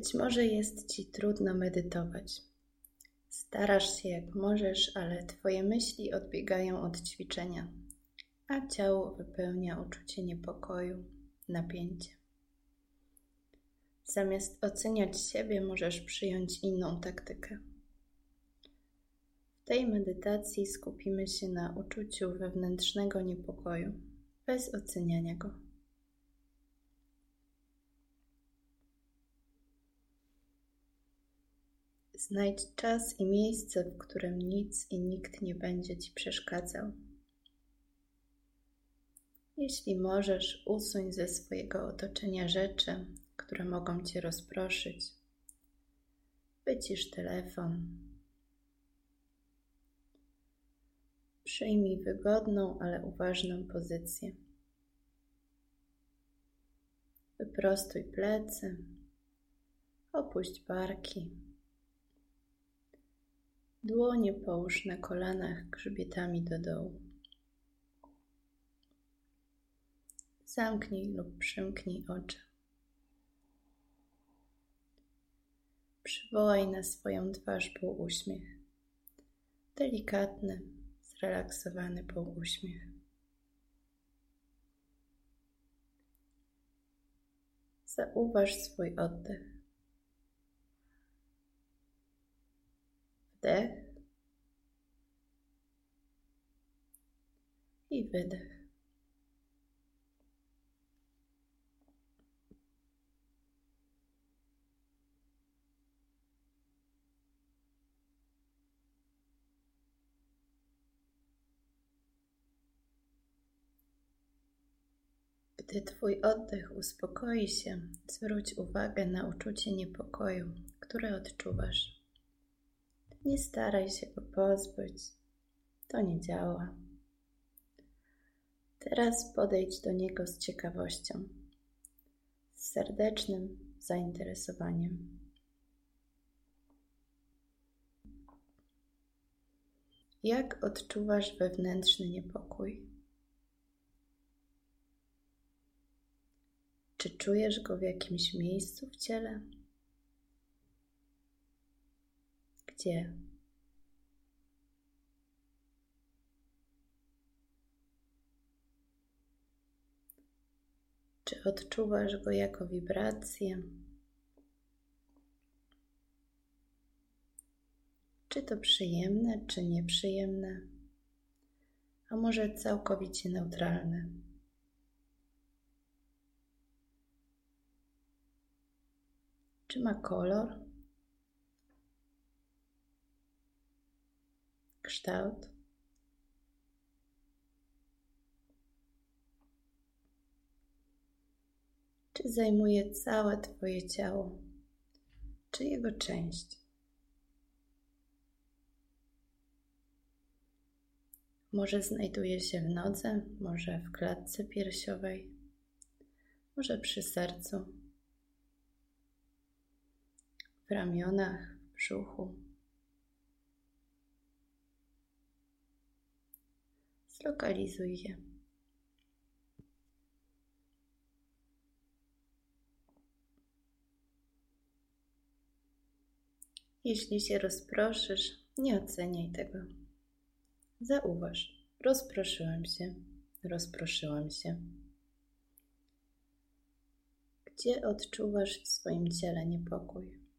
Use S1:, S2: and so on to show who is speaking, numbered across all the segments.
S1: Być może jest ci trudno medytować. Starasz się jak możesz, ale twoje myśli odbiegają od ćwiczenia, a ciało wypełnia uczucie niepokoju, napięcia. Zamiast oceniać siebie, możesz przyjąć inną taktykę. W tej medytacji skupimy się na uczuciu wewnętrznego niepokoju, bez oceniania go. Znajdź czas i miejsce, w którym nic i nikt nie będzie ci przeszkadzał. Jeśli możesz, usuń ze swojego otoczenia rzeczy, które mogą cię rozproszyć. Wycisz telefon. Przyjmij wygodną, ale uważną pozycję. Wyprostuj plecy, opuść barki. Dłonie połóż na kolanach grzbietami do dołu. Zamknij lub przymknij oczy. Przywołaj na swoją twarz półuśmiech. Delikatny, zrelaksowany półuśmiech. Zauważ swój oddech. Wdech i wydech. Gdy Twój oddech uspokoi się, zwróć uwagę na uczucie niepokoju, które odczuwasz. Nie staraj się go pozbyć. To nie działa. Teraz podejdź do niego z ciekawością, z serdecznym zainteresowaniem. Jak odczuwasz wewnętrzny niepokój? Czy czujesz go w jakimś miejscu w ciele? Gdzie? Czy odczuwasz go jako wibrację? Czy to przyjemne, czy nieprzyjemne? A może całkowicie neutralne? Czy ma kolor? Kształt. Czy zajmuje całe Twoje ciało, czy jego część? Może znajduje się w nodze, może w klatce piersiowej, może przy sercu, w ramionach, w brzuchu. Zlokalizuj je. Jeśli się rozproszysz, nie oceniaj tego. Zauważ, rozproszyłem się, rozproszyłam się. Gdzie odczuwasz w swoim ciele niepokój?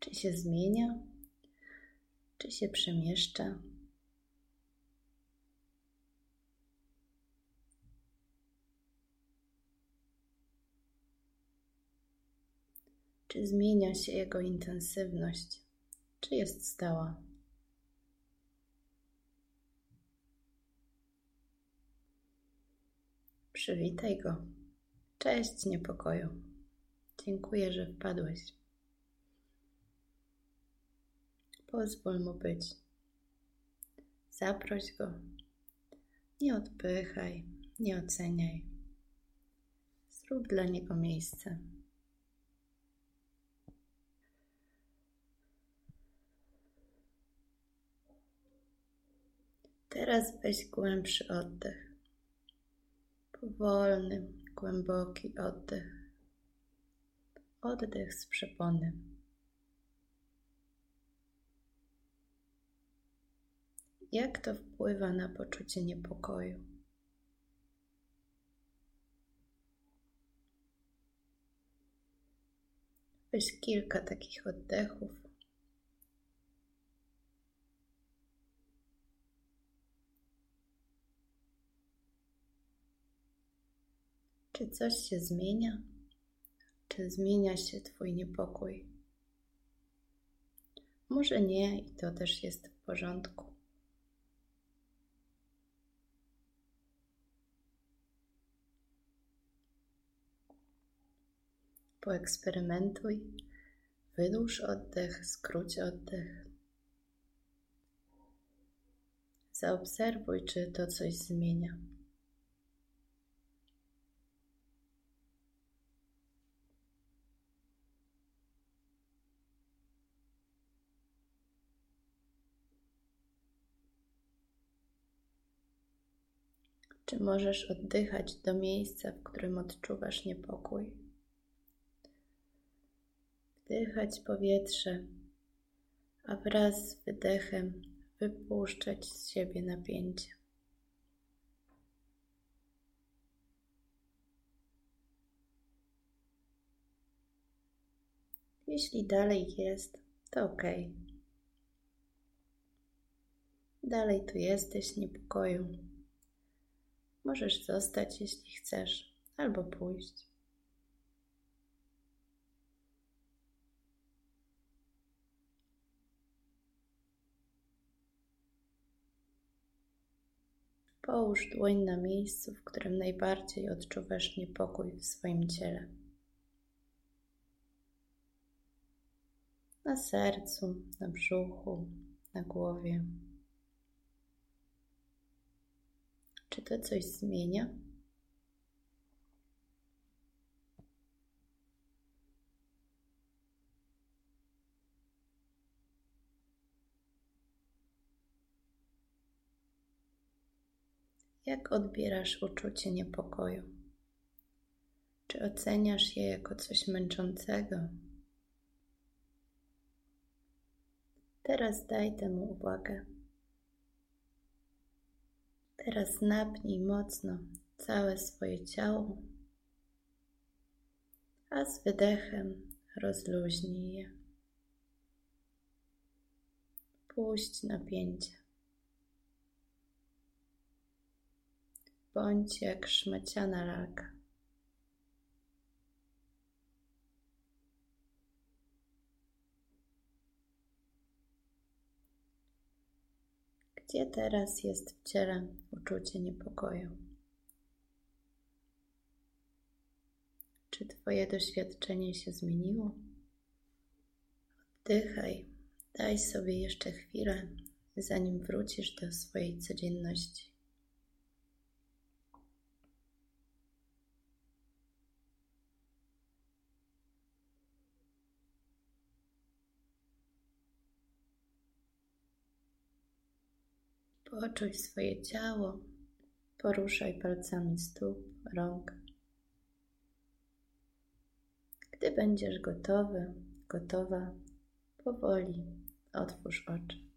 S1: Czy się zmienia? Czy się przemieszcza? Czy zmienia się jego intensywność? Czy jest stała? Przywitaj go. Cześć, niepokoju. Dziękuję, że wpadłeś. Pozwól mu być. Zaproś go. Nie odpychaj, nie oceniaj. Zrób dla niego miejsce. Teraz weź głębszy oddech. Powolny, głęboki oddech. Oddech z przepony. Jak to wpływa na poczucie niepokoju? Weź kilka takich oddechów. Czy coś się zmienia? Czy zmienia się Twój niepokój? Może nie i to też jest w porządku. Poeksperymentuj, wydłuż oddech, skróć oddech. Zaobserwuj, czy to coś zmienia. Czy możesz oddychać do miejsca, w którym odczuwasz niepokój? Wdychać powietrze, a wraz z wydechem wypuszczać z siebie napięcie. Jeśli dalej jest, to ok. Dalej tu jesteś niepokoju. Możesz zostać, jeśli chcesz, albo pójść. Połóż dłoń na miejscu, w którym najbardziej odczuwasz niepokój w swoim ciele. Na sercu, na brzuchu, na głowie. Czy to coś zmienia? Jak odbierasz uczucie niepokoju? Czy oceniasz je jako coś męczącego? Teraz daj temu uwagę. Teraz napnij mocno całe swoje ciało, a z wydechem rozluźnij je. Puść napięcie. Bądź jak szmaciana lalka. Gdzie teraz jest w ciele uczucie niepokoju? Czy Twoje doświadczenie się zmieniło? Oddychaj, daj sobie jeszcze chwilę, zanim wrócisz do swojej codzienności. Poczuj swoje ciało, poruszaj palcami stóp, rąk. Gdy będziesz gotowy, gotowa, powoli otwórz oczy.